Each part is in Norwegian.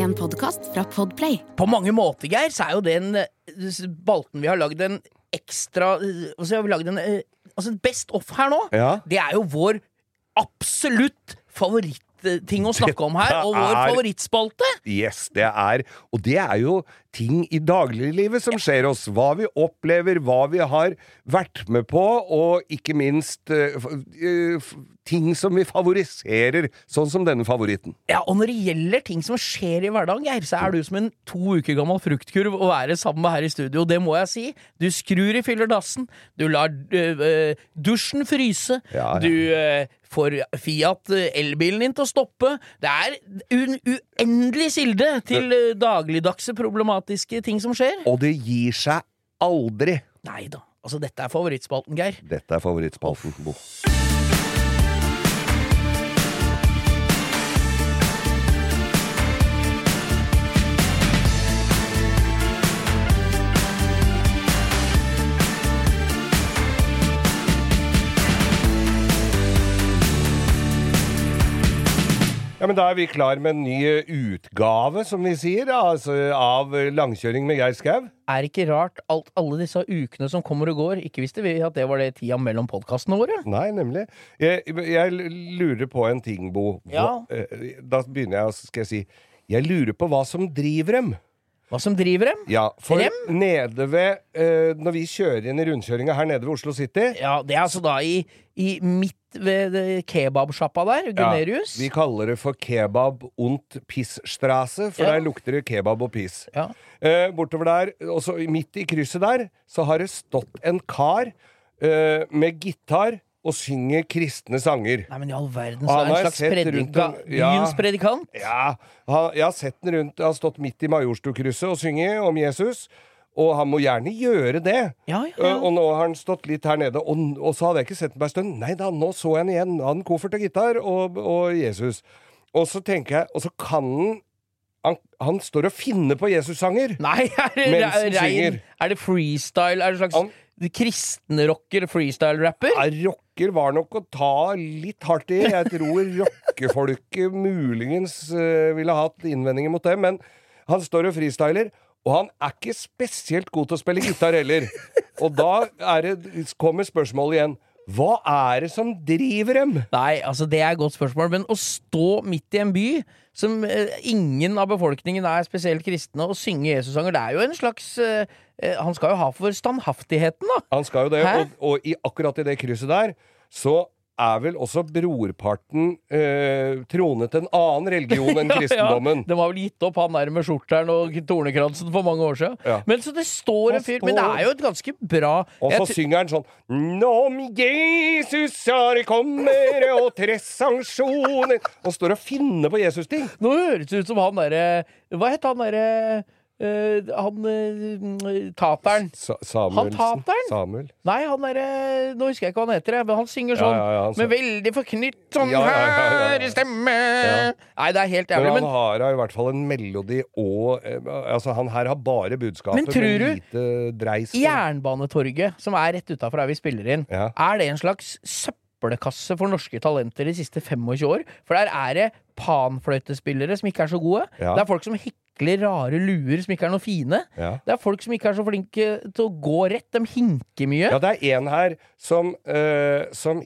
En podkast fra Podplay. På mange måter, Geir, så er jo den balten spalten vi har lagd en ekstra eh, Altså, vi har lagd en eh, Altså, Best off her nå, Ja. det er jo vår absolutt favorittting å snakke om her, og vår er- favorittspalte. Yes, det er Og det er jo ting i dagliglivet som skjer oss. Hva vi opplever, hva vi har vært med på, og ikke minst eh, eh, ting som vi favoriserer, sånn som denne favoritten. Ja, Og når det gjelder ting som skjer i hverdagen, Geir, så er du som en to uker gammel fruktkurv å være sammen med her i studio. Det må jeg si. Du skrur i fyllerdassen, du lar dusjen fryse, Ja, ja. du får Fiat øh, elbilen din til å stoppe. Det er en uendelig kilde til øh, dagligdagse problematiske ting som skjer. Og det gir seg aldri. Nei da. Altså, dette er favorittspalten, Geir. Dette er favorittspalten. Bo. Men Da er vi klar med en ny eh, utgave, som vi sier, altså, av eh, Langkjøring med Geir Skau. Er ikke rart alt, alle disse ukene som kommer og går, ikke visste vi at det var det tida mellom podkastene våre? Nei, nemlig. Jeg, jeg lurer på en ting, Bo. Hva, Ja. eh, Da begynner jeg, skal jeg si Jeg lurer på hva som driver dem. Hva som driver dem? Ja, for Rem? nede ved uh, Når vi kjører inn i rundkjøringa her nede ved Oslo City Ja, det er altså da i, i midt ved kebabsjappa der, Gunerius. Vi kaller det for kebab und pissstrasse, for Ja. der lukter det kebab og piss. Ja. Eh, bortover der, også midt i krysset der, så har det stått en kar eh, med gitar og synger kristne sanger. Nei, men i all verden, så han er han en slags predika ja. byens predikant. Ja, han, jeg har sett den rundt, jeg har stått midt i Majorstukrysset og synger om Jesus. Og han må gjerne gjøre det. Ja, ja, Eh, ja. Og nå har han stått litt her nede, og, og så hadde jeg ikke sett ham på ei stund. Nei da, nå så jeg han igjen. Han koffert og gitar og, og Jesus. Og så tenker jeg, og så kan han Han, han står og finner på Jesus-sanger. Nei, er det Mens han synger. Er det freestyle? Er det slags Han- kristenrocker, freestyle-rapper? Ja, rocker var nok å ta litt hardt i. Jeg tror rockefolket muligens uh, ville hatt innvendinger mot det, men han står og freestyler. Og han er ikke spesielt god til å spille gitar heller. Og da er det, kommer spørsmålet igjen. Hva er det som driver dem? Nei, altså det er et godt spørsmål, men å stå midt i en by som eh, ingen av befolkningen er spesielt kristne, og synge Jesus-sanger, det er jo en slags eh, eh, Han skal jo ha for standhaftigheten, da. Han skal jo det, og, og i, akkurat i det krysset der, så er vel også brorparten eh, tronet en annen religion enn kristendommen. Ja, de har vel gitt opp han der med skjorteren og tornekransen for mange år siden. Ja. Men så det står en fyr Men det er jo et ganske bra Og så synger han sånn Om Jesus har kommer og tre sanksjoner Og står og finner på Jesus-ting. Nå høres det ut som han derre Hva het han derre eh, Han uh, tateren. Sa Han tateren? Samuel. Nei, han derre Nå husker jeg ikke hva han heter, men han synger sånn ja, ja, han med veldig forknytt sånn Ja, ja, ja, ja, ja. her stemme Ja. Nei, det er helt Men han Men, har i hvert fall en melodi og eh, Altså, han her har bare budskapet Men tror men lite dreis. Jernbanetorget, som er rett utafor her vi spiller inn, Ja. er det en slags søppelkasse for norske talenter de siste 25 år? For der er det panfløytespillere som ikke er så gode. Ja. Det er folk som hekler rare luer som ikke er noe fine. Ja. Det er folk som ikke er så flinke til å gå rett. De hinker mye. Ja, det er en her som, eh, som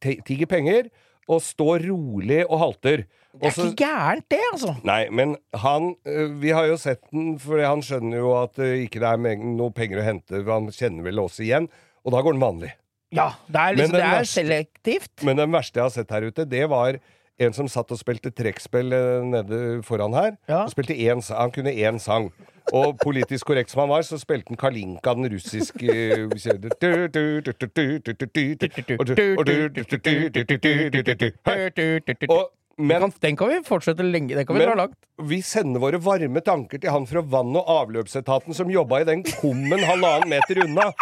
ti- tigger penger og står rolig og halter. det er ikke gærent, det, altså. Nei, men han eh, Vi har jo sett den, for han skjønner jo at det ikke er noe penger å hente. for Han kjenner vel oss igjen, og da går den vanlig. Ja, det er, liksom, det er verste- selektivt. Men den verste jeg har sett her ute, det var en som satt og spilte trekkspill eh, nede foran her. Ja. En han kunne én sang. Og politisk korrekt som han var, så spilte han Kalinka, den russiske eh, Og, men Den kan vi fortsette lenge. Den kan vi dra langt. vi sender våre varme tanker til han fra vann- og avløpsetaten som jobba i den kummen halvannen meter unna.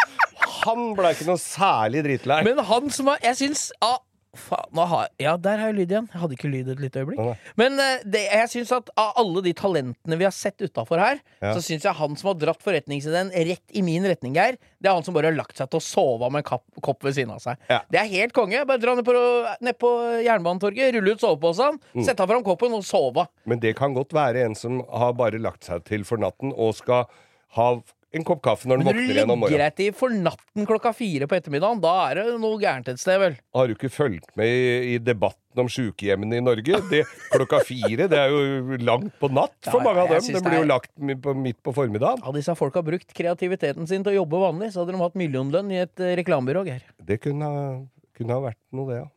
Han ble ikke noe særlig dritlei. Men han som var Jeg syns av Faen, nå har Ja, der har jeg lyd igjen. Jeg hadde ikke lyd et lite øyeblikk. Ja. Men eh, det, jeg syns at av alle de talentene vi har sett utafor her, Ja. så syns jeg han som har dratt forretningsideen rett i min retning, Geir, det er han som bare har lagt seg til å sove med en kapp, kopp ved siden av seg. Ja. Det er helt konge. Bare dra ned på, ned på Jernbanetorget, rulle ut soveposen, Mm. sette fram koppen og sove. Men det kan godt være en som har bare lagt seg til for natten og skal ha en kopp kaffe når den Men du våkner igjen om legger morgenen. deg til for natten klokka fire på ettermiddagen, da er det noe gærent et sted, vel? Har du ikke fulgt med i, i debatten om sykehjemmene i Norge? Det, klokka fire, det er jo langt på natt for Ja, mange av dem. Den blir jo lagt på, midt på formiddagen. Ja, disse har brukt kreativiteten sin til å jobbe vanlig, så hadde de hatt millionlønn i et eh, reklamebyrå, Geir. Det kunne, kunne ha vært noe, det, ja.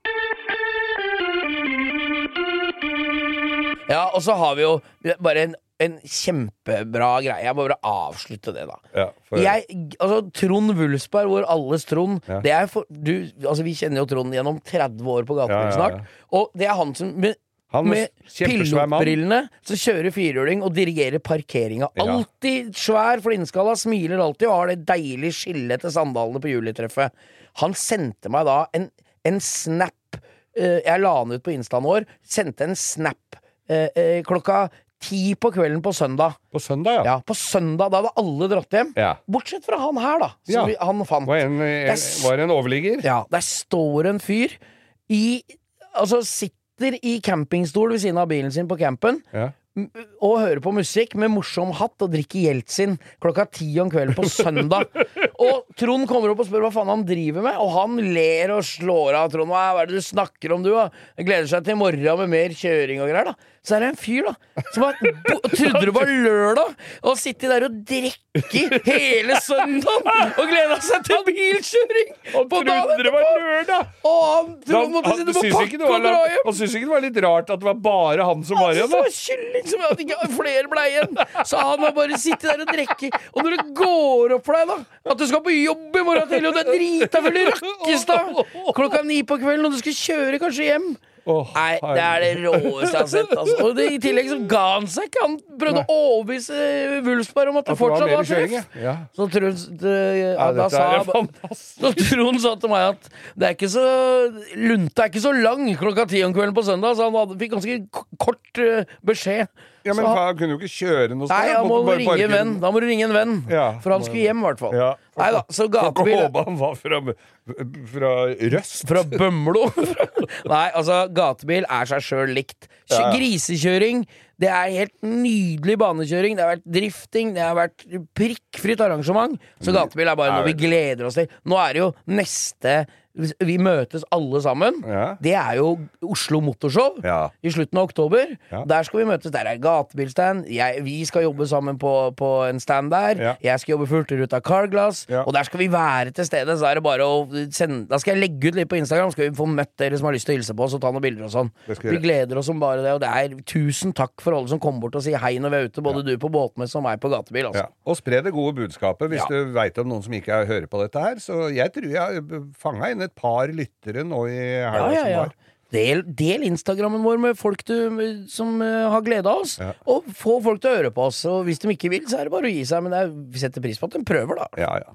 Ja, og så har vi jo bare en, en kjempebra greie. Jeg må bare avslutte det, da. ja for, Jeg, altså Trond Wulfsberg, vår alles Trond Ja. det er for, du, altså Vi kjenner jo Trond gjennom 30 år på gaten Ja, snart. Og det er han som med, Han med pilotbrillene som kjører firhjuling og dirigerer parkeringa. Alltid svær flintskalla, smiler alltid og har det deilig skillet til sandalene på julitreffet. Han sendte meg da en, en snap. eh, jeg la den ut på instaen vår. Sendte en snap eh, eh, klokka ti på kvelden på søndag. På søndag, ja. Ja, på søndag da hadde alle dratt hjem. Ja. Bortsett fra han her, da. Som Ja. vi, han fant. Var en, en, s- var en overligger? Ja, der står en fyr i Altså sitter i campingstol ved siden av bilen sin på campen Ja. og hører på musikk med morsom hatt og drikker Jeltsin klokka ti om kvelden på søndag. og Trond kommer opp og spør hva faen han driver med, og han ler og slår av Trond. Hva er det du snakker om, du? Jeg gleder seg til i morgen med mer kjøring og greier, da. Så er det en fyr, da, som har trodde det var lørdag, og sitter der og drikker hele søndagen og gleda seg til bilkjøring! Han trodde det var lørdag! Og han Han, Trond måtte han, sitte på pakke og dra hjem. han syntes ikke det var litt rart at det var bare han som var Han igjen, da? var kylling som at ikke flere ble igjen. Så han har bare sittet der og drikke. Og når det går opp for deg, da, at du skal på jobb i morgen tidlig, og det er drita full i Rakkestad klokka ni på kvelden, og du skal kjøre kanskje hjem Åh, Nei, det er det råeste jeg har sett. Altså. Og det, i tillegg så ga han seg ikke. Han prøvde å overbevise Wulfsberg om at det At det var fortsatt var sjef. ja. Så Trond det, ja, da sa så Trond sa til meg at det er ikke så lunta er ikke så lang klokka ti om kvelden på søndag, så han hadde, fikk ganske kort eh, beskjed. Ja, men han kunne jo ikke kjøre noe sted. Nei, da må du bare ringe en venn. Da må du ringe en venn. Ja, For han skulle hjem, i hvert fall. Ja. Nei da, så gatebil håpe han var fra, fra Røst. Fra Bømlo. Nei, altså, gatebil er seg sjøl likt. Grisekjøring, det er helt nydelig banekjøring. Det har vært drifting, det har vært prikkfritt arrangement. Så gatebil er bare Mm. Noe vi gleder oss til. Nå er det jo neste Vi møtes alle sammen. Ja. Det er jo Oslo Motorshow Ja. i slutten av oktober. Ja. Der skal vi møtes. Der er gatebilstand. Vi skal jobbe sammen på, på en stand der. Jeg skal jobbe Hurtigruta Carglass. Og der skal vi være til stede. Så er det bare å sende Da skal jeg legge ut litt på Instagram. Skal vi få møtt dere som har lyst til å hilse på oss og ta noen bilder og sånn. Vi gleder oss som bare det. Og det er tusen takk for alle som kommer bort og sier hei når vi er ute. Både du på båtmesse og meg på gatebil. Altså. Og spre det gode budskapet hvis du veit om noen som ikke er- hører på dette her. Så jeg tror jeg fanga fanga inn et par lyttere nå i Ja, ja, ja, som var. Del, del Instagrammen vår med folk du, som uh, har glede av oss, Ja. og få folk til å høre på oss. Og hvis de ikke vil, så er det bare å gi seg. Men vi setter pris på at de prøver, da. Ja, ja.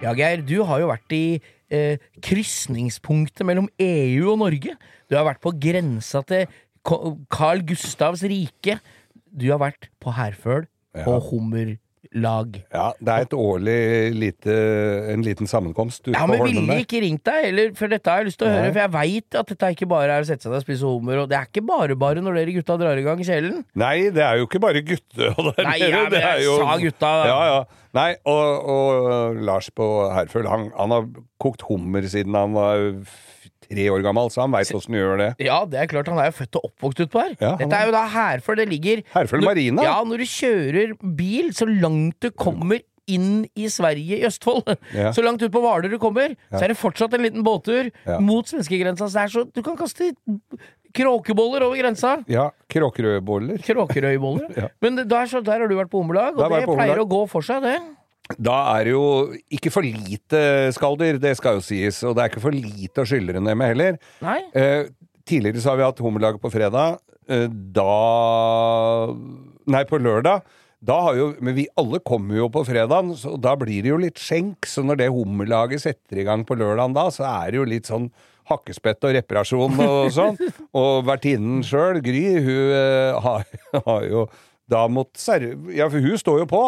Ja, Geir, du har jo vært i eh, krysningspunktet mellom EU og Norge. Du har vært på grensa til Carl Gustavs rike. Du har vært på Herføl Ja. og Hummerlag. ja, det er et årlig lite, en liten sammenkomst ute Ja, på men ville ikke ringt deg, heller, for dette har jeg lyst til å Nei. høre. For jeg veit at dette ikke bare er å sette seg ned og spise hummer, og det er ikke bare bare når dere gutta drar i gang kjelen. Nei, det er jo ikke bare gutter der Nei, ja, men jeg jo sa gutta. Ja, ja. Nei, og, og Lars på Herføl, han, han har kokt hummer siden han var tre år gammel, så han veit åssen du gjør det. Ja, det er klart, han er jo født og oppvokst utpå her. Ja, Dette er jo da Herføl, det ligger Herføl Marina? Ja, når du kjører bil så langt du kommer inn i Sverige, i Østfold, Ja. så langt ut på Hvaler du kommer, så er det fortsatt en liten båttur Ja. mot svenskegrensa. Så så Du kan kaste kråkeboller over grensa. Ja, kråkerøyboller. Kråkerøyboller. Ja. Men der, så, der har du vært på hummerlag, og det pleier å gå for seg, det. Da er det jo ikke for lite skalldyr, det skal jo sies, og det er ikke for lite å skylle det ned med heller. Eh, tidligere så har vi hatt hummerlag på fredag. Eh, da Nei, på lørdag. da har jo, Men vi alle kommer jo på fredagen, så da blir det jo litt skjenk. Så når det hummerlaget setter i gang på lørdagen da, så er det jo litt sånn hakkespett og reparasjon og sånn. og vertinnen sjøl, Gry, hun eh, har, har jo da måttet serve Ja, for hun står jo på.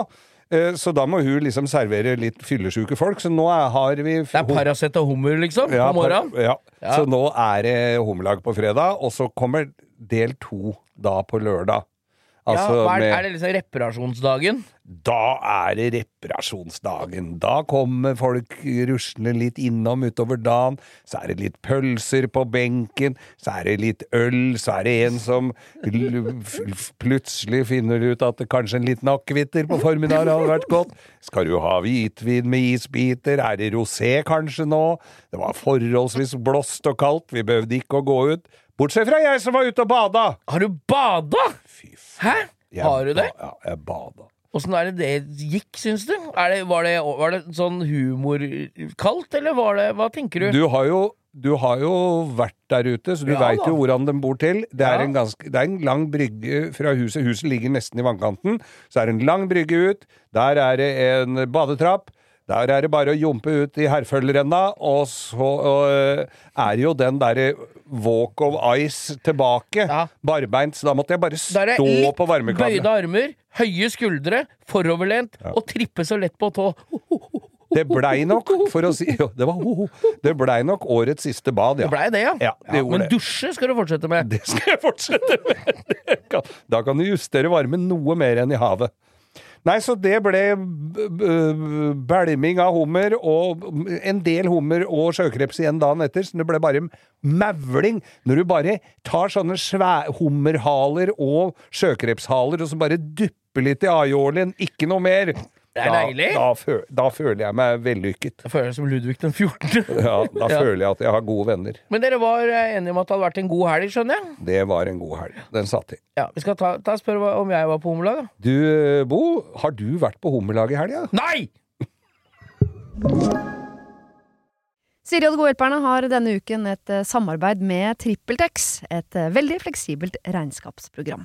Eh, Så da må hun liksom servere litt fyllesyke folk. Så nå har vi Det er Paracet og hummer, liksom, på morgenen? Ja. Ja. Så nå er det hummerlag på fredag, og så kommer del to da på lørdag. Altså ja, er, er det liksom reparasjonsdagen? Da er det reparasjonsdagen. Da kommer folk ruslende litt innom utover dagen. Så er det litt pølser på benken. Så er det litt øl. Så er det en som plutselig finner ut at det kanskje en liten akevitter på formiddagen hadde vært godt. Skal du ha hvitvin med isbiter? Er det rosé kanskje nå? Det var forholdsvis blåst og kaldt. Vi behøvde ikke å gå ut. Bortsett fra jeg som var ute og bada! Har du bada?! Fy faen. Hæ? Jeg Har du det? ba- Ja, jeg bada. Åssen er det det gikk, syns du? Det, var, det, var det sånn humorkaldt, eller var det Hva tenker du? Du har jo du har jo vært der ute, så du Ja veit jo hvordan de bor til. Det er, Ja. en ganske, det er en lang brygge fra huset. Huset ligger nesten i vannkanten. Så er det en lang brygge ut. Der er det en badetrapp. Der er det bare å jumpe ut i herfølgerenda, og så og, er jo den derre walk of ice tilbake. Ja. Barbeint. Så da måtte jeg bare stå på bøyde armer, høye skuldre, foroverlent og trippe så lett på tå. Det blei nok, for å si jo, det, var, ho, ho. det blei nok årets siste bad, ja. Det blei det, ja. Ja, det men det. dusje skal du fortsette med. Det skal jeg fortsette med. Da kan du justere varmen noe mer enn i havet. Nei, så det ble bælming av hummer, og en del hummer og sjøkreps igjen dagen etter, så det ble bare mavling. Når du bare tar sånne hummerhaler og sjøkrepshaler, og så bare dupper litt i aiolien, ikke noe mer. Det er da, deilig. Da, føl, da føler jeg meg vellykket. Da føler meg som Ludvig den 14. Ja, da Ja. føler jeg at jeg har gode venner. Men dere var eh, enige om at det hadde vært en god helg, skjønner jeg? Det var en god helg. Den satt i. Ja, Vi skal ta, ta spørre om jeg var på hummerlag, da. Du, Bo, har du vært på hummerlag i helga? Nei! Siri og De gode hjelperne har denne uken et eh, samarbeid med TrippelTex, et eh, veldig fleksibelt regnskapsprogram.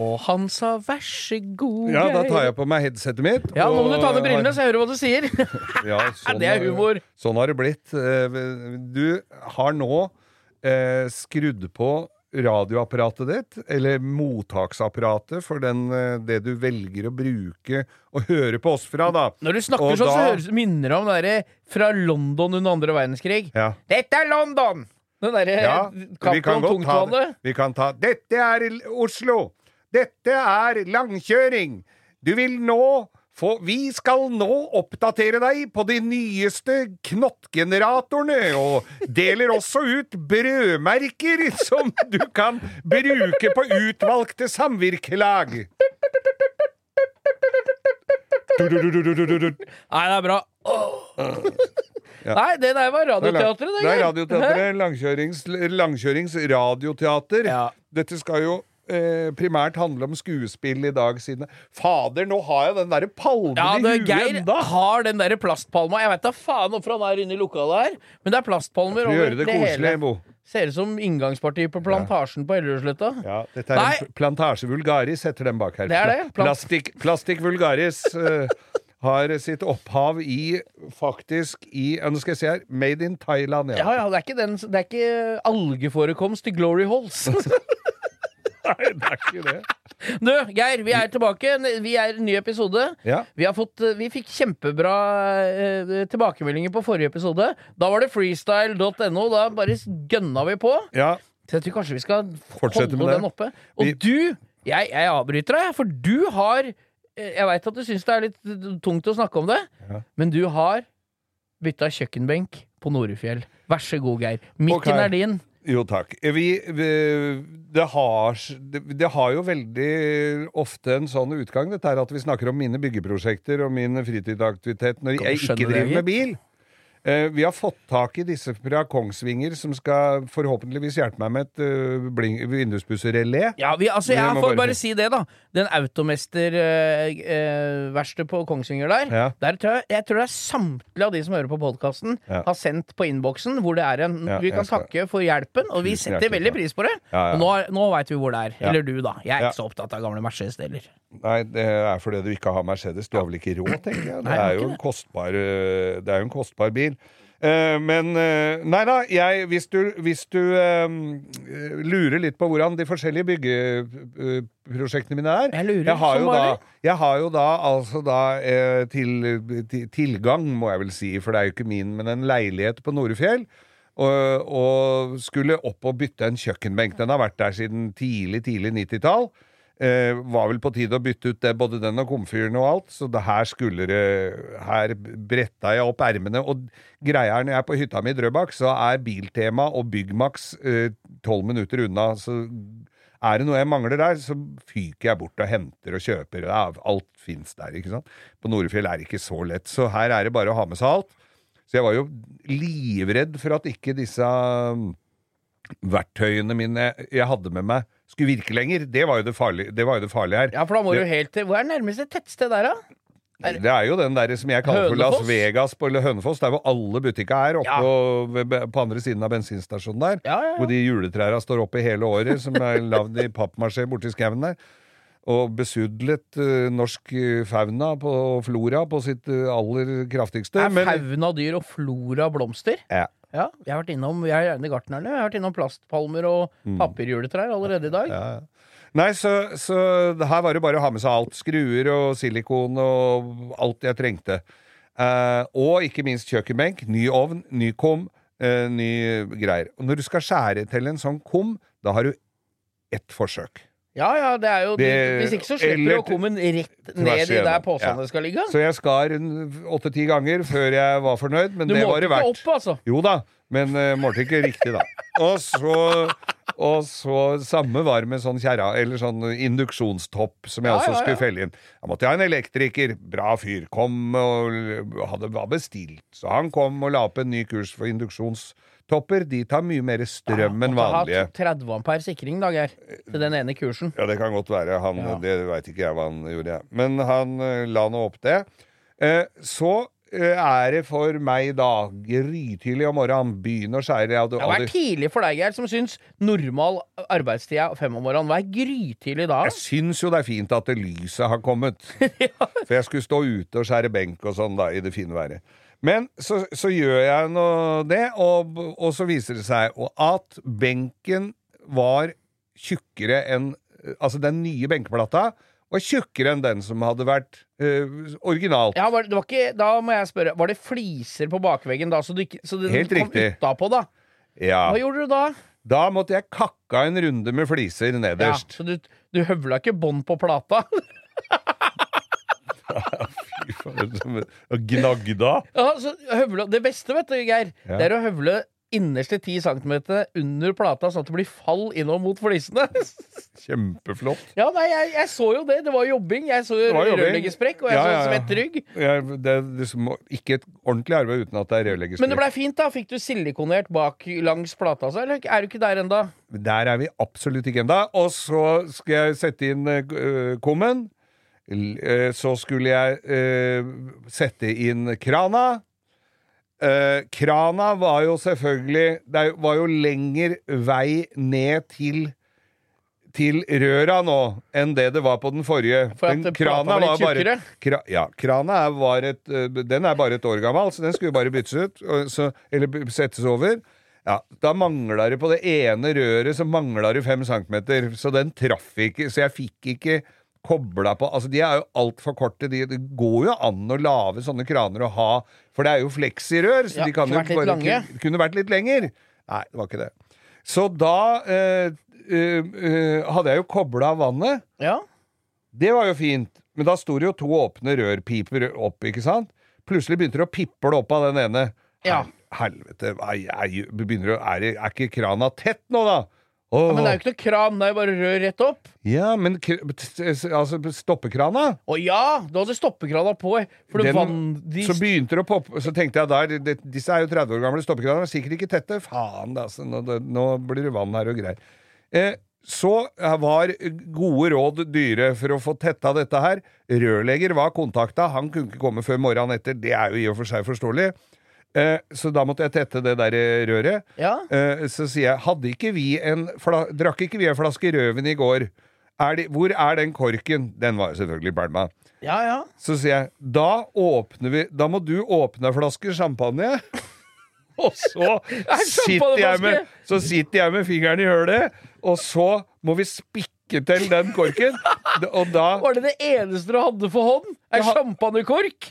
Og han sa vær så god, Ja, da tar jeg på meg headsetet mitt. Ja, nå må du ta ned brillene, så jeg hører hva du sier. Ja, sånn, det er humor. Sånn har det blitt. Eh, Du har nå eh, skrudd på radioapparatet ditt, eller mottaksapparatet, for den, eh, det du velger å bruke og høre på oss fra, da. Når du snakker Og sånn, så da- høres, minner det om det fra London under andre verdenskrig. Ja. Dette er London! Den derre Ja, vi kan ta. Vi kan ta Dette er Oslo! Dette er langkjøring! Du vil nå få Vi skal nå oppdatere deg på de nyeste knottgeneratorene, og deler også ut brødmerker som du kan bruke på utvalgte samvirkelag. Nei, det er bra. Ja. Nei, det der var Radioteatret, det det. er Radioteatret. Langkjørings, langkjørings radioteater. Ja. Dette skal jo eh, primært handle om skuespill i dag, siden Fader, nå har jeg den derre palmen Ja, i det, huet Geir enda! har den der plastpalma. Jeg vet da faen hvorfor han er inne i lokalet her, men det er plastpalmer over gjøre det det koselig, hele. Bo. Ser ut som inngangspartiet på Plantasjen på Ellerudsletta. Ja, dette er Nei. en plantasje vulgaris, heter den bak her. Det er det. Plastikk, plastikk vulgaris uh, har sitt opphav i faktisk i Nå skal jeg se her. Made in Thailand, Ja, ja, det er ikke, den, det er ikke algeforekomst i Glory Halls. Nei, det er ikke det. du, Geir, vi er tilbake. Vi er en ny episode. Ja. Vi, har fått, vi fikk kjempebra eh, tilbakemeldinger på forrige episode. Da var det freestyle.no. Da bare gønna vi på. ja. Så jeg tror kanskje vi skal Fortsette holde med det. den oppe. Og Vi- du, jeg, jeg avbryter deg, for du har eh, Jeg veit at du syns det er litt tungt å snakke om det, Ja. men du har bytta kjøkkenbenk på Norefjell. Vær så god, Geir. Mikken okay. er din. Jo, takk. Vi, vi det, har, det, har jo veldig ofte en sånn utgang, dette her at vi snakker om mine byggeprosjekter og min fritidsaktivitet når jeg ikke driver med bil. Eh, vi har fått tak i disse fra Kongsvinger, som skal forhåpentligvis hjelpe meg med et uh, vinduspussrelé. Ja, vi, altså, jeg får bare bare si det, da. Den Automester-verkstedet på Kongsvinger der, Ja. der tror jeg, jeg tror det er samtlige av de som hører på podkasten, Ja. har sendt på innboksen hvor det er en Ja, Vi kan skal- takke for hjelpen, og vi Tusen setter hjertelig veldig pris på det. Nå, nå veit vi hvor det er. Eller du, da. Jeg er ikke så opptatt av gamle Mercedes-deler. Nei, det er fordi du ikke har Mercedes. Du har vel ikke råd, tenker jeg. Det er jo en kostbar, eh, det er jo en kostbar bil. Eh, men uh, Nei da, jeg, hvis du, hvis du uh, lurer litt på hvordan de forskjellige byggeprosjektene mine er Jeg lurer jeg har, jo da, jeg har jo da altså da eh, til, til, tilgang, må jeg vel si, for det er jo ikke min, men en leilighet på Norefjell. Og, og skulle opp og bytte en kjøkkenbenk. Den har vært der siden tidlig, tidlig 90-tall. Eh, var vel på tide å bytte ut det, både den og komfyren og alt, så det her skulle det Her bretta jeg opp ermene. Og greia er, når jeg er på hytta mi i Drøbak, så er Biltema og Byggmax eh, minutter unna. Så er det noe jeg mangler der, så fyker jeg bort og henter og kjøper. Ja, alt fins der, ikke sant. På Norefjell er det ikke så lett, så her er det bare å ha med seg alt. Så jeg var jo livredd for at ikke disse verktøyene mine jeg hadde med meg, skulle virke lenger. Det var jo det farlige, det var jo det farlige her. Ja, for da må Det- du helt til Hvor er nærmeste tettsted der, da? Er- Det er jo den der som jeg kaller for Las Vegas på eller Hønefoss, der hvor alle butikker er, oppe ved- på andre siden av bensinstasjonen der. Ja, ja, ja. Hvor de juletrærne står oppe hele året, som er lagd i pappmasjé borti skauen der. Og besudlet uh, norsk eh, fauna på flora på sitt uh, aller kraftigste. Er fauna dyr og flora blomster? Ja. Ja, jeg har vært innom Jeg er gjerne gartnerne. Jeg har vært innom plastpalmer og papirjuletrær allerede i dag. Mm. Ja, ja. Nei, så, så her var det bare å ha med seg alt. Skruer og silikon og alt jeg trengte. Eh, og ikke minst kjøkkenbenk, ny ovn, ny kum, eh, ny greier. Og når du skal skjære til en sånn kum, da har du ett forsøk. Ja, ja, det er jo Det- Hvis ikke så slipper du å komme rett ned i der posene Ja. skal ligge. Så jeg skar åtte-ti ganger før jeg var fornøyd, men Du det målte var det ikke verdt. opp, altså. Jo da, men uh, målte ikke riktig, da. Og så, og så samme var med sånn kjerra, eller sånn induksjonstopp som jeg Ja, også ja, ja. skulle felle inn. Da måtte jeg ha en elektriker, bra fyr, kom og hadde, var bestilt. Så han kom og la opp en ny kurs for induksjonstopper. De tar mye mer strøm enn vanlige. Du har hatt 30 ampere sikring, da, Geir. Til den ene kursen. Ja, det kan godt være. Han, Ja. Det veit ikke jeg hva han gjorde. jeg. Men han eh, la nå opp det. Eh, så eh, er det for meg da grytidlig om morgenen begynne å skjære. Jeg hadde Det var tidlig for deg, Geir, som syns normal arbeidstid er fem om morgenen. Hva er grytidlig da? Jeg syns jo det er fint at det lyset har kommet. For jeg skulle stå ute og skjære benk og sånn da, i det fine været. Men så, så gjør jeg nå det, og, og så viser det seg at benken var tjukkere enn Altså, den nye benkeplata var tjukkere enn den som hadde vært uh, originalt. Ja, var, det var ikke, da må jeg spørre, var det fliser på bakveggen da, så, du ikke, så den Helt kom riktig. utapå, da? Ja. Hva gjorde du da? Da måtte jeg kakka en runde med fliser nederst. Ja, så du, du høvla ikke bånd på plata? Og gnagda. Ja, så høvle, det beste, vet du, Geir, Ja. det er å høvle innerste 10 cm under plata, sånn at det blir fall innover mot flisene. Kjempeflott. ja, nei, jeg, jeg så jo det. Det var jobbing. Jeg så rørleggersprekk, og jeg Ja, ja, så ja. svett rygg. Ja, det er liksom ikke et ordentlig arbeid uten at det er rørleggersprekk. Men det blei fint, da. Fikk du silikonert bak langs plata, så, Eller er du ikke der enda? Der er vi absolutt ikke enda. Og så skal jeg sette inn uh, kummen. Eh, så skulle jeg eh, sette inn krana. Eh, krana var jo selvfølgelig Det var jo lenger vei ned til til røra nå enn det det var på den forrige. For den krana var litt tjukkere? kra, Ja, krana er, var et, den er bare et år gammel, så den skulle bare byttes ut. Så, eller settes over. Ja, Da mangla det på det ene røret så mangla det fem centimeter, så den traff ikke. Så jeg fikk ikke kobla på Altså, de er jo altfor korte. De, det går jo an å lage sånne kraner og ha For det er jo fleksirør, så Ja, de kan jo bare- kunne- Kunne vært litt lenger. Nei, det var ikke det. Så da eh, eh, eh, hadde jeg jo kobla av vannet. Ja. Det var jo fint, men da sto det jo to åpne rørpiper opp, ikke sant? Plutselig begynte det å piple opp av den ene. Ja. Hel helvete, er, er, er, er ikke krana tett nå, da? Åh. Ja, men det er jo ikke noe kran, det er jo bare rør rett opp. Ja, men altså stoppekrana Å ja! Du hadde stoppekrana på, det den, vann de Så begynte det å poppe Så tenkte jeg der det, Disse er jo 30 år gamle stoppekraner, sikkert ikke tette. Faen, altså, nå, nå blir det vann her og greier. Eh, så var gode råd dyre for å få tetta dette her. Rørlegger var kontakta, han kunne ikke komme før morgenen etter. Det er jo i og for seg forståelig. Eh, så da måtte jeg tette det der eh, røret. Ja. Eh, så sier jeg, hadde ikke vi en drakk ikke vi en flaske rødvin i går? Er de, hvor er den korken? Den var jo selvfølgelig bælma. Ja, ja. Så sier jeg, da åpner vi Da må du åpne en flaske champagne. Og så sitter, jeg med, så sitter jeg med fingeren i hølet, og så må vi spikke til den korken. Og da Var det det eneste du hadde for hånd? Ei champagnekork?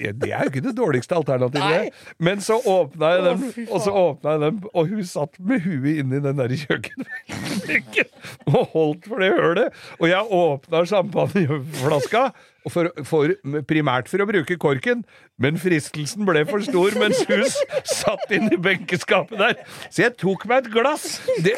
Ja, Det er jo ikke det dårligste alternativet. Nei. Men så åpna jeg dem, og så åpna jeg den, og hun satt med huet inni den der kjøkkenbenken og holdt for det hølet. Og jeg åpna champagneflaska for, for, primært for å bruke korken, men fristelsen ble for stor mens hun satt satt inni benkeskapet der. Så jeg tok meg et glass. Det,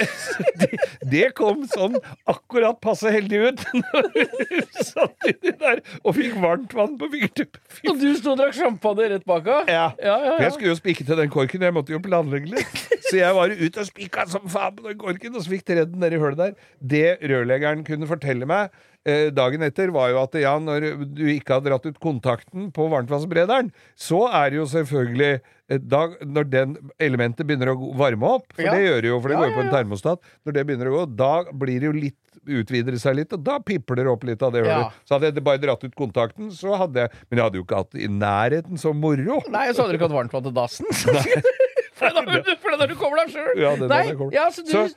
det, det kom sånn akkurat passe heldig ut når hun satt inni der og fikk varmt vann på fingertuppene. Og du sto og drakk sjampanje rett bak henne? ja. Ja, ja, ja. jeg skulle jo spikke til den korken, jeg måtte jo planlegge litt. Så jeg var ute og spikka som faen på den korken, og så fikk tredd den nedi hullet der. Det rørleggeren kunne fortelle meg eh, dagen etter, var jo at ja, når du ikke har dratt ut kontakten på varmtvannsberederen, så er det jo selvfølgelig eh, da, når den elementet begynner å varme opp, for Ja. det gjør det jo, for det Ja, går jo på en termostat, når det begynner å gå, da blir det jo litt utvider seg litt, og da pipler det opp litt av det Ja. Så hadde jeg bare dratt ut kontakten, så hadde jeg Men jeg hadde jo ikke hatt i nærheten så moro. Nei, så hadde du ikke hatt varmt vann til dassen. For da er da du kommer deg sjøl. Ja, det Nei, det kommer. ja, så du Så-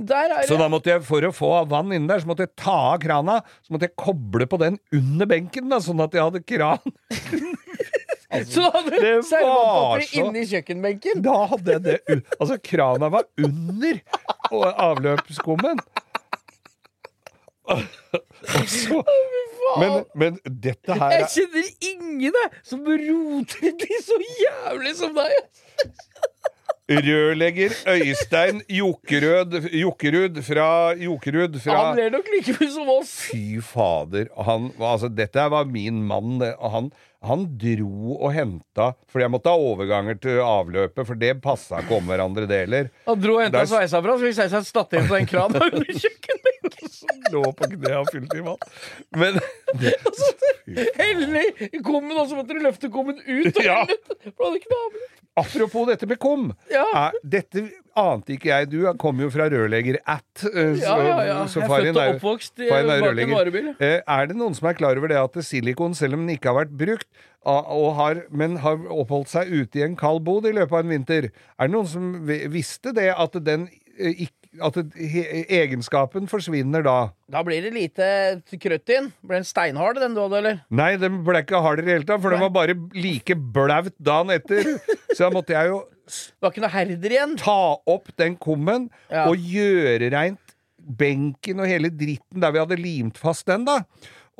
Der er Så da måtte jeg, for å få vann inni der, så måtte jeg ta av krana. Så måtte jeg koble på den under benken, da, sånn at jeg hadde kran. Så da hadde du servantpapiret var så- inni kjøkkenbenken. Da hadde jeg det Altså, krana var under avløpsskummen. Så men, men dette her Jeg er kjenner ingen jeg, som roter de så jævlig som deg. Rørlegger Øystein Jokerød Jokerud fra Jokerud fra Han ler nok like mye som oss. Fy fader. Han, altså, dette var min mann. han, han dro og henta For jeg måtte ha overganger til avløpet, for det passa ikke om hverandre deler. Han dro og henta Der- sveisa fra, så vi sveisa statt inn på den krana under kjøkkenbenken. Som lå på kne og fylte i vann. Men det, Helle i kummen, og så måtte du løfte kummen ut. Og Ja. ikke apropos dette med kum. Ja. Er, dette ante ikke jeg. Du kommer jo fra rørlegger-at. eh, Ja, ja, ja. så Jeg er født og oppvokst er bak en varebil. Eh, Er det noen som er klar over det at silikon, selv om den ikke har vært brukt, og har, men har oppholdt seg ute i en kald bod i løpet av en vinter, er det noen som visste det at den eh, ikk- at egenskapen forsvinner da? Da blir det lite krøtt inn. Ble den steinhard, den du hadde, eller? Nei, den ble ikke hard i det hele tatt, for den var bare like blaut dagen etter. Så da måtte jeg jo Det var ikke noe herder igjen. ta opp den kummen Ja. og gjøre reint benken og hele dritten der vi hadde limt fast den, da.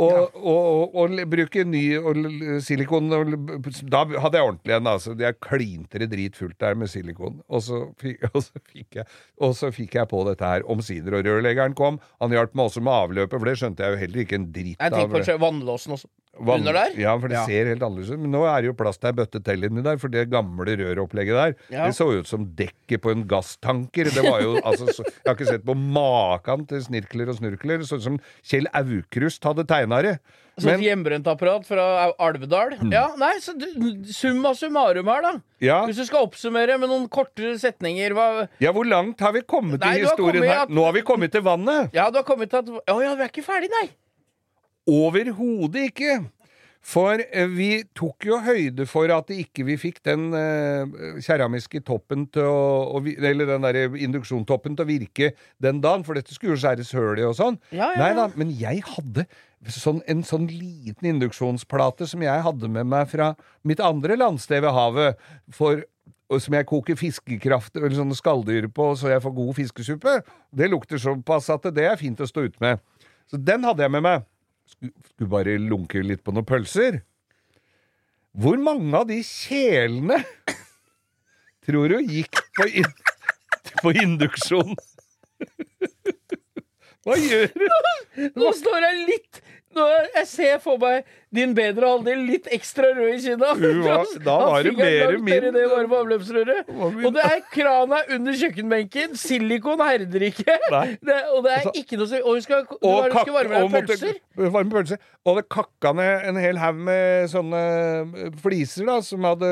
Og, og, og, og bruke ny og silikon og Da hadde jeg ordentlig en. Altså. Jeg klinte det dritfullt der med silikon. Og så, fikk, og, så fikk jeg, og så fikk jeg på dette her omsider. Og rørleggeren kom. Han hjalp meg også med avløpet, for det skjønte jeg jo heller ikke en dritt Jeg tenker på vannlåsen også. Vann- Under der? Ja, for det Ja. ser helt annerledes ut. Men nå er det jo plass til ei bøtte til inni der, for det gamle røropplegget der, Ja. det så ut som dekket på en gasstanker. Det var jo, altså, så, Jeg har ikke sett på maken til snirkler og snurkler. Det så ut som Kjell Aukrust hadde tegna det. Sånn hjemmebrent apparat fra Alvedal. Ja, nei, så summa summarum her, da. ja, Hvis du skal oppsummere med noen kortere setninger hva ja, hvor langt har vi kommet Nei, i historien kommet her? at- Nå har vi kommet til vannet! Ja, du har kommet til at Å ja, vi er ikke ferdig, nei. Overhodet ikke! For eh, vi tok jo høyde for at ikke vi fikk den eh, keramiske toppen til å, Eller den der induksjontoppen til å virke den dagen, for dette skulle jo skjæres høl i og sånn. Ja, ja, Nei da, men jeg hadde sånn, en sånn liten induksjonsplate som jeg hadde med meg fra mitt andre landsted ved havet, for som jeg koker fiskekraft eller sånne skalldyr på, så jeg får god fiskesuppe. Det lukter såpass at det er fint å stå ute med. Så den hadde jeg med meg. Skulle, bare lunke litt på noen pølser. Hvor mange av de kjelene tror du gikk på, in på induksjon? Hva gjør du? Nå står jeg litt Jeg ser for meg din bedre halvdel litt ekstra rød i kinna. Da var det mer min. det min. Og det er krana under kjøkkenbenken. Silikon herder ikke. Det, og det er Altså- ikke noe Og du skal, Og, kakk- skal varme deg pølser. varme pølser. Og det kakka ned en hel haug med sånne eh, fliser da, som, hadde,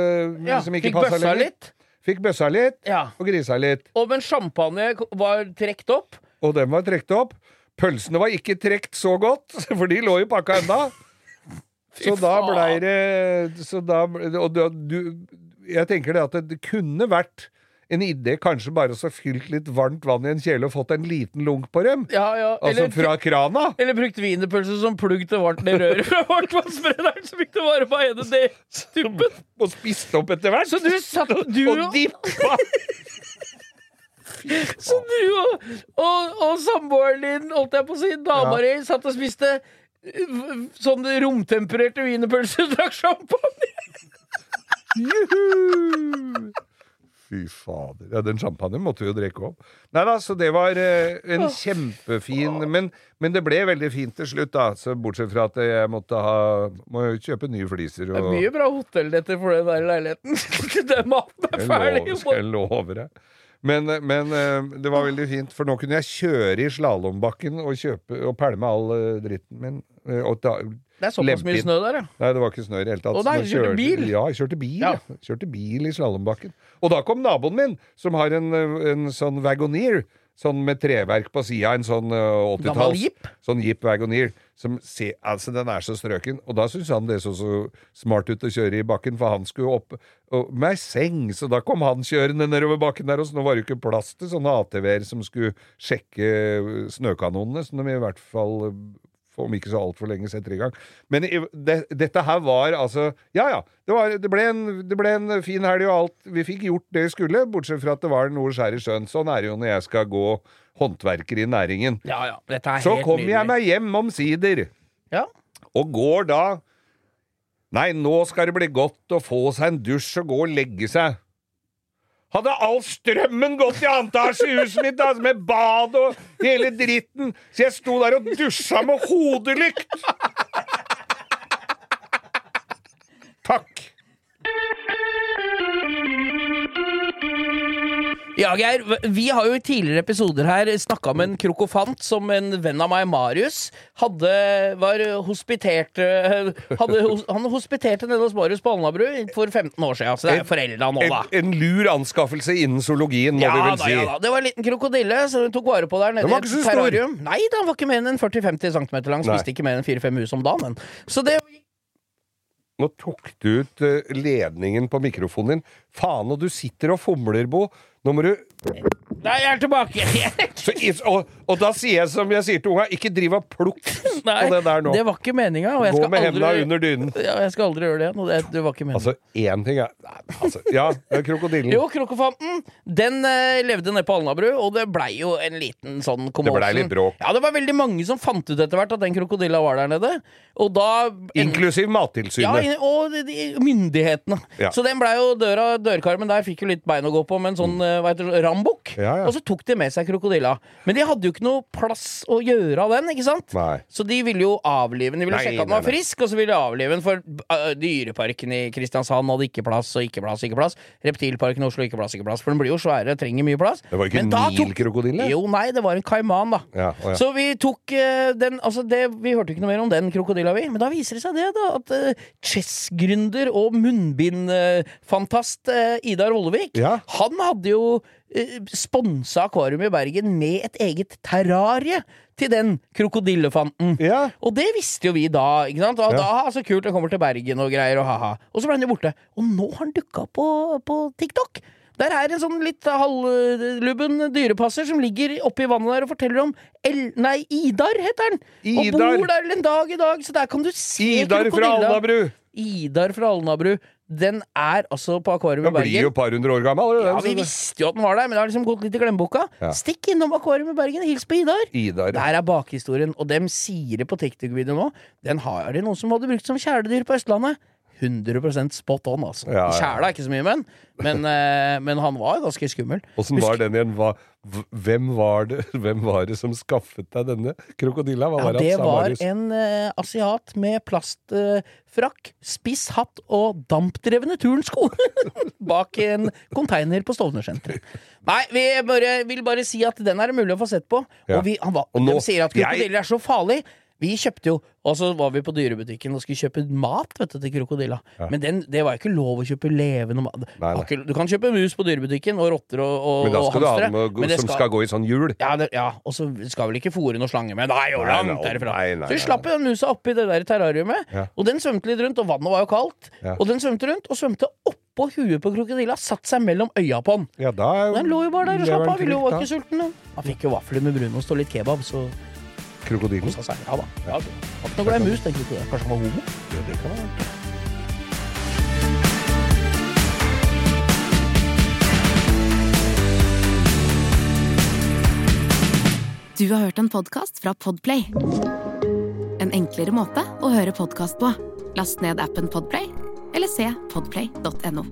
Ja, som ikke passa lenger. litt. Fikk bøssa litt, Ja. og grisa litt. Og men champagne var trukket opp. Og den var trukket opp. Pølsene var ikke trukket så godt, for de lå jo pakka enda. Så da blei det så da, Og du, du Jeg tenker det at det, kunne vært en idé kanskje bare å fylt litt varmt vann i en kjele og fått en liten lunk på dem. Ja, ja. Altså Eller, fra krana. eller brukt wienerpølse som plugg til varmt ned røret fra varmtvannsbrenneren, så fikk det varme på ene det tuppen. Og spist opp etter hvert. Så du satt du og og, dippa! så du og, og, og samboeren din, holdt jeg på å si, dama di, satt og spiste uh, sånn romtempererte wienerpølser og drakk champagne. Juhu! Fy fader. Ja, den champagnen måtte vi jo drikke opp. Nei da, så det var eh, en kjempefin men, men det ble veldig fint til slutt, da. Så bortsett fra at jeg måtte ha Må jo kjøpe nye fliser Det er mye bra hotellnetter for den der leiligheten. Den maten er Jeg ferdig. lover, skal jeg love deg. Men, men eh, det var veldig fint, for nå kunne jeg kjøre i slalåmbakken og kjøpe og pælme all eh, dritten min. eh, ta, Det er såpass mye snø der, ja. Nei, det var ikke snø i det hele tatt. Å nei, du kjørte kjørte- bil? Ja, jeg kjørte bil. Ja. Ja. Kjørte bil i slalåmbakken. Og da kom naboen min, som har en, en sånn Wagoneer. Sånn med treverk på sida, en sånn uh, Gammel 80-talls Sånn Jeep Wagoneer. Som se, altså, den er så strøken. Og da syntes han det så så smart ut å kjøre i bakken, for han skulle opp og, med ei seng. Så da kom han kjørende nedover bakken der, og så nå var det jo ikke plass til sånne ATV-er som skulle sjekke snøkanonene, som de i hvert fall om ikke så altfor lenge setter i gang. Men det, dette her var altså Ja ja, det, var, det, ble en, det ble en fin helg og alt. Vi fikk gjort det vi skulle, bortsett fra at det var noe skjær i sjøen. Sånn er det jo når jeg skal gå håndverker i næringen. Ja, ja. Dette er Så helt kommer jeg meg hjem omsider, Ja. og går da Nei, nå skal det bli godt å få seg en dusj og gå og legge seg. Hadde all strømmen gått i antasje i huset mitt, altså med bad og hele dritten, så jeg sto der og dusja med hodelykt! Takk. Ja, Geir, vi har jo i tidligere episoder her snakka med en krokofant som en venn av meg, Marius, hadde var hospitert hadde, Han hospiterte nede hos Marius på Alnabru for 15 år siden, så det er forelda nå, da. en lur anskaffelse innen zoologien, må Ja vi da, vel si. ja da. Det var en liten krokodille som hun tok vare på der nede i et terrarium. stor. Nei, den var ikke mer enn 40-50 cm lang. Spiste ikke mer enn 4-5 mus om dagen. Så det Nå tok du ut eh, ledningen på mikrofonen din. Faen, og du sitter og fomler, Bo. Nå må du Nei, jeg er tilbake! Så, og, og da sier jeg som jeg sier til unga, ikke driv og plukk på det der nå. det var ikke meninga. Gå med hendene under dynen. ja, jeg skal aldri gjøre det igjen. Det, det var ikke meningen. Altså, én ting er Nei, altså, Ja, krokodillen. Jo, Krokofanten den eh, levde nede på Alnabru, og det blei jo en liten sånn Det blei litt bråk. Ja, det var veldig mange som fant ut etter hvert at den krokodilla var der nede. Og da Inklusiv ja, og de, de, myndighetene. Ja. Så den blei jo døra Dørkarmen der fikk jo litt bein å gå på med en sånn hva heter det, rambukk. Ja, ja. Og så tok de med seg krokodilla. Men de hadde jo ikke noe plass å gjøre av den, ikke sant? Nei. Så de ville jo avlive den. De ville Nei, sjekke at den var nei. frisk, og så ville de avlive den. For Dyreparken i Kristiansand hadde ikke plass og ikke plass, ikke plass. Reptilparken i Oslo ikke plass, ikke plass. For den blir jo svære, trenger mye plass. Det var ikke Men tok- Nilkrokodille? Jo, nei, det var en kaiman, da. Ja, å ja. Så vi tok uh, den Altså, det, vi hørte ikke noe mer om den krokodilla, vi. Men da viser det seg det, da. At uh, chessgründer og munnbindfantast uh, Idar Vollevik, Ja. han hadde jo sponsa akvarium i Bergen med et eget terrarie til den krokodillefanten. Ja. Og det visste jo vi da. ikke sant? Og Ja. da, så kult, den kommer til Bergen og greier, og ha-ha. Og så ble han jo borte. Og nå har han dukka opp på, på TikTok. Der er en sånn litt halvlubben dyrepasser som ligger oppi vannet der og forteller om El Nei, Idar heter den! Og bor der en dag i dag, så der kan du se Idar fra. Alnabru! Idar fra Alnabru. Den er altså på akvarium i Bergen. Den blir jo et par hundre år gammel. Ja, Vi visste jo at den var der, men det har liksom gått litt i glemmeboka. Ja. Stikk innom akvarium i Bergen, hils på Idar! Idar. Der er bakhistorien, og dem sier det på TikTok-videoen nå. Den har de noen som hadde brukt som kjæledyr på Østlandet. 100 spot on, altså. Ja, ja. Kjæla er ikke så mye, men, men, eh, men han var ganske skummel. Åssen var den igjen? Hva, hvem, var det, hvem var det som skaffet deg denne krokodilla? Hva Ja, var det det var en uh, asiat med plastfrakk, spiss hatt og dampdrevne turnsko bak en container på Stovner-senteret. Nei, vi bare, vil bare si at den er det mulig å få sett på. Ja. Og, vi, han var, Og nå- de sier at jeg- krokodiller er så farlig. Vi kjøpte jo, og så var vi på dyrebutikken og skulle kjøpe mat vet du, til krokodilla. Men den, det var jo ikke lov å kjøpe levende mat. Nei, nei. Du kan kjøpe mus på dyrebutikken, og rotter og, og, Men da og skal du ha dem med, som skal gå i sånn hjul. ja, det, ja, og så skal vel ikke fòre noe slange med. Nei, Nei, langt derifra. så vi slapp den musa oppi det der terrariumet, Ja. og den svømte litt rundt, og vannet var jo kaldt. Ja. Og den svømte rundt, og svømte oppå huet på krokodilla, satt seg mellom øya på den. Ja, da Den lå jo bare der og slapp av, ville jo ikke sulten. Han fikk jo vafler med brunost og litt kebab, så. Krokodillen. kosa seg. Ja da. Ja, ikke noe glad i mus, tenker jeg. Kanskje han var homo? Ja, det kan være. Du har hørt en podkast fra Podplay. En enklere måte å høre podkast på. Last ned appen Podplay, eller se podplay.no.